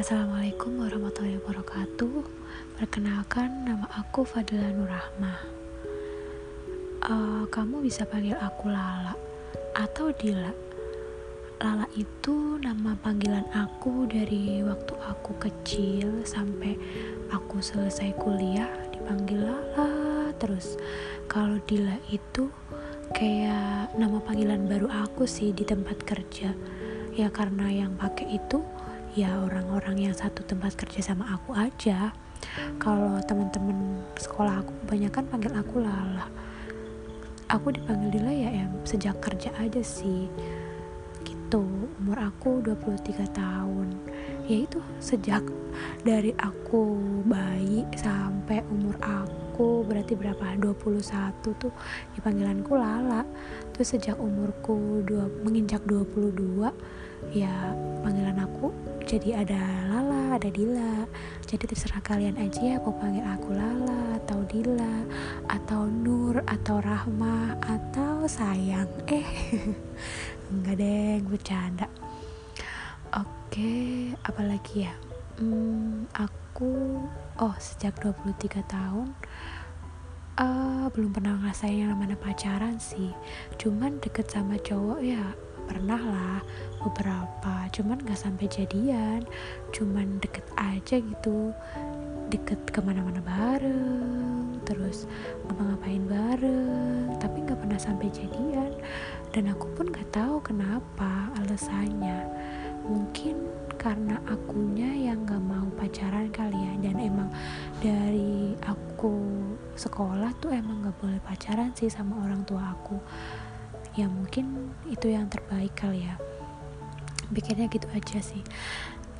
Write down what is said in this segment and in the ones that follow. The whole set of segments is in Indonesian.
Assalamualaikum warahmatullahi wabarakatuh. Perkenalkan nama aku Fadila Nurrahma uh, Kamu bisa panggil aku Lala Atau Dila. Lala itu nama panggilan aku dari waktu aku kecil Sampai aku selesai kuliah dipanggil Lala Terus. Kalau Dila itu kayak nama panggilan baru aku sih di tempat kerja. Ya karena yang pakai itu ya orang-orang yang satu tempat kerja sama aku aja. Kalau teman-teman sekolah aku kebanyakan panggil aku Lala. Aku dipanggil Dila ya em sejak kerja aja sih. Gitu umur aku 23 tahun. Ya itu sejak dari aku bayi sampai umur aku berarti berapa? 21 tuh dipanggilanku Lala. Terus sejak umurku dua, menginjak 22 ya panggilan aku jadi ada Lala, ada Dila. Jadi terserah kalian aja ya mau panggil aku Lala atau Dila atau Nur atau Rahma atau sayang. Eh, enggak deh, bercanda. Oke, apalagi ya? Hmm, aku oh sejak 23 tahun uh, belum pernah ngerasain yang namanya pacaran sih. Cuman deket sama cowok ya pernah lah beberapa. Cuman gak sampai jadian. Cuman deket aja gitu. Deket ke mana-mana bareng. Terus ngapa-ngapain bareng. Tapi gak pernah sampai jadian. Dan aku pun gak tahu kenapa alasannya. Mungkin karena akunya yang gak mau pacaran kali ya. Dan emang dari aku sekolah tuh emang gak boleh pacaran sih sama orang tua aku ya mungkin itu yang terbaik kali ya. Pikirnya gitu aja sih.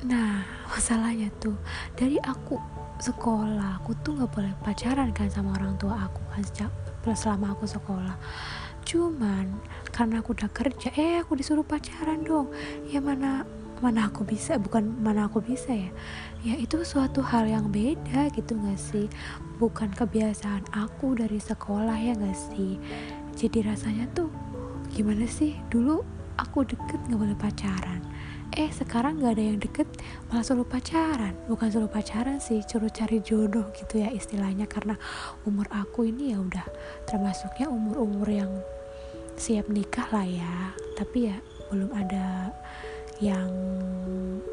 Nah masalahnya tuh dari aku sekolah aku tuh nggak boleh pacaran kan sama orang tua aku kan sejak selama aku sekolah. Cuman karena aku udah kerja eh aku disuruh pacaran dong. Ya mana mana aku bisa bukan mana aku bisa ya. Ya itu suatu hal yang beda gitu gak sih? Bukan kebiasaan aku dari sekolah ya gak sih? Jadi rasanya tuh gimana sih? Dulu aku deket nggak boleh pacaran. Eh sekarang nggak ada yang deket malah suruh pacaran. Bukan suruh pacaran sih suruh cari jodoh gitu ya istilahnya. Karena umur aku ini ya udah termasuknya umur-umur yang siap nikah lah ya. Tapi ya belum ada yang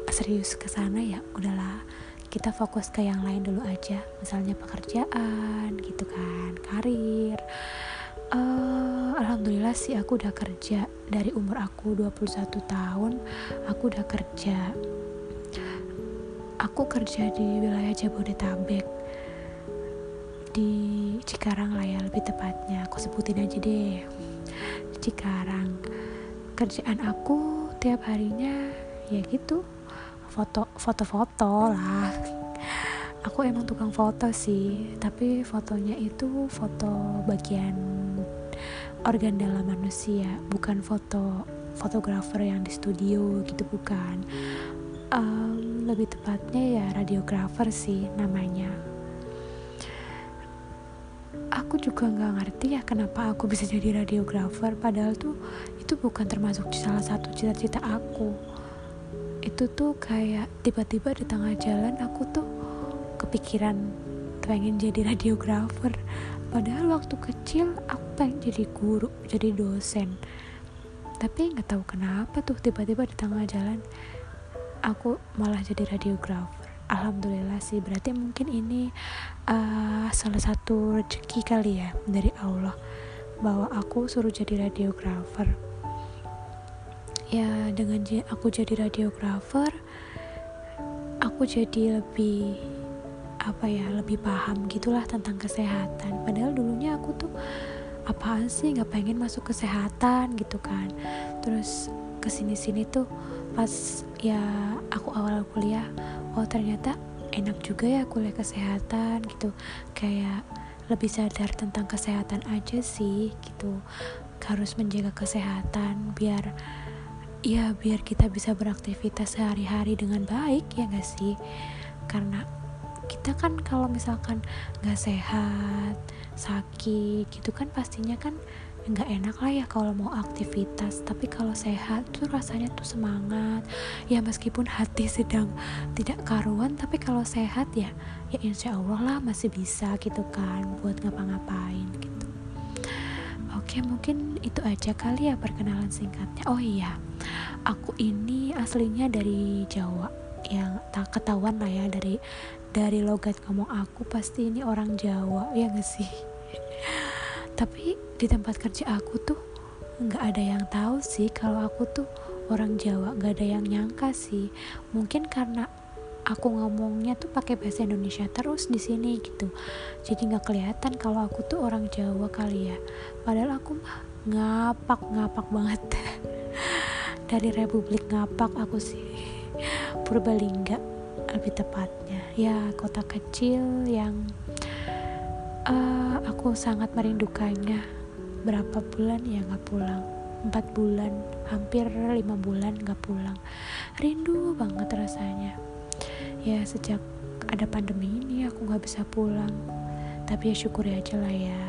serius ke sana ya. Udahlah kita fokus ke yang lain dulu aja. Misalnya pekerjaan gitu kan karir alhamdulillah sih aku udah kerja. Dari umur aku 21 tahun aku udah kerja. Aku kerja di wilayah Jabodetabek. Di Cikarang lah ya lebih tepatnya. Aku sebutin aja deh. Cikarang. Kerjaan aku tiap harinya ya gitu. Foto foto-foto lah. Aku emang tukang foto sih. Tapi fotonya itu foto bagian organ dalam manusia bukan foto fotografer yang di studio gitu bukan. Um, lebih tepatnya ya radiografer sih namanya. Aku juga nggak ngerti ya kenapa aku bisa jadi radiografer padahal tuh itu bukan termasuk salah satu cita-cita aku. Itu tuh kayak tiba-tiba di tengah jalan aku tuh kepikiran pengen jadi radiografer. Padahal waktu kecil aku pengen jadi guru jadi dosen? Tapi nggak tahu kenapa tuh tiba-tiba di tengah jalan aku malah jadi radiografer. Alhamdulillah sih berarti mungkin ini uh, salah satu rezeki kali ya dari Allah bahwa aku suruh jadi radiografer. Ya dengan aku jadi radiografer aku jadi lebih apa ya lebih paham gitulah tentang kesehatan. Padahal dulunya aku tuh apaan sih? Nggak pengen masuk kesehatan gitu kan. Terus ke sini sini tuh pas ya aku awal kuliah oh ternyata enak juga ya kuliah kesehatan gitu. Kayak lebih sadar tentang kesehatan aja sih gitu. Harus menjaga kesehatan biar ya biar kita bisa beraktivitas sehari-hari dengan baik ya gak sih? Karena kita kan kalau misalkan nggak sehat sakit gitu kan pastinya kan nggak enak lah ya kalau mau aktivitas. Tapi kalau sehat tuh rasanya tuh semangat. Ya meskipun hati sedang tidak karuan tapi kalau sehat ya ya insya Allah lah masih bisa gitu kan buat ngapa-ngapain gitu. Oke mungkin itu aja kali ya perkenalan singkatnya. Oh iya aku ini aslinya dari Jawa. Yang tak ketahuan lah ya dari dari logat ngomong aku pasti ini orang Jawa ya gak sih? Tapi di tempat kerja aku tuh nggak ada yang tahu sih kalau aku tuh orang Jawa nggak ada yang nyangka sih. Mungkin karena aku ngomongnya tuh pakai bahasa Indonesia terus di sini gitu. Jadi nggak kelihatan kalau aku tuh orang Jawa kali ya. Padahal aku mah ngapak ngapak banget. Dari Republik ngapak aku sih. Purbalingga lebih tepatnya. Ya kota kecil yang uh, aku sangat merindukannya. Berapa bulan ya nggak pulang? Empat bulan hampir lima bulan nggak pulang. Rindu banget rasanya. Ya sejak ada pandemi ini aku nggak bisa pulang. Tapi ya syukuri aja lah ya.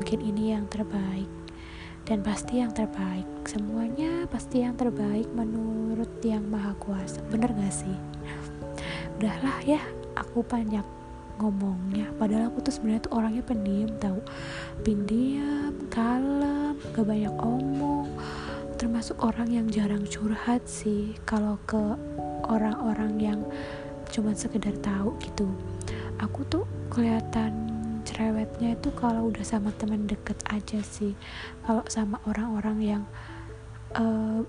Mungkin ini yang terbaik. Dan pasti yang terbaik. Semuanya pasti yang terbaik menurut yang maha kuasa. Bener gak sih udahlah ya aku banyak ngomongnya. Padahal aku tuh sebenarnya tuh orangnya pendiam tahu? Pendiam kalem gak banyak omong. Termasuk orang yang jarang curhat sih kalau ke orang-orang yang cuma sekedar tahu gitu. Aku tuh kelihatan cerewetnya itu kalau udah sama teman deket aja sih. Kalau sama orang-orang yang uh,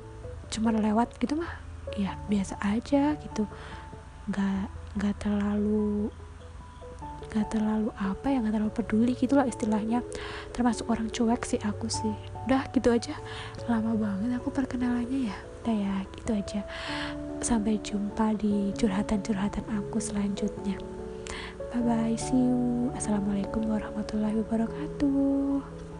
cuma lewat gitu mah ya biasa aja gitu nggak nggak terlalu gak terlalu apa ya gak terlalu peduli gitulah istilahnya. Termasuk orang cuek sih aku sih. Udah gitu aja lama banget aku perkenalannya ya. Udah ya gitu aja. Sampai jumpa di curhatan-curhatan aku selanjutnya. Bye bye see you. Assalamualaikum warahmatullahi wabarakatuh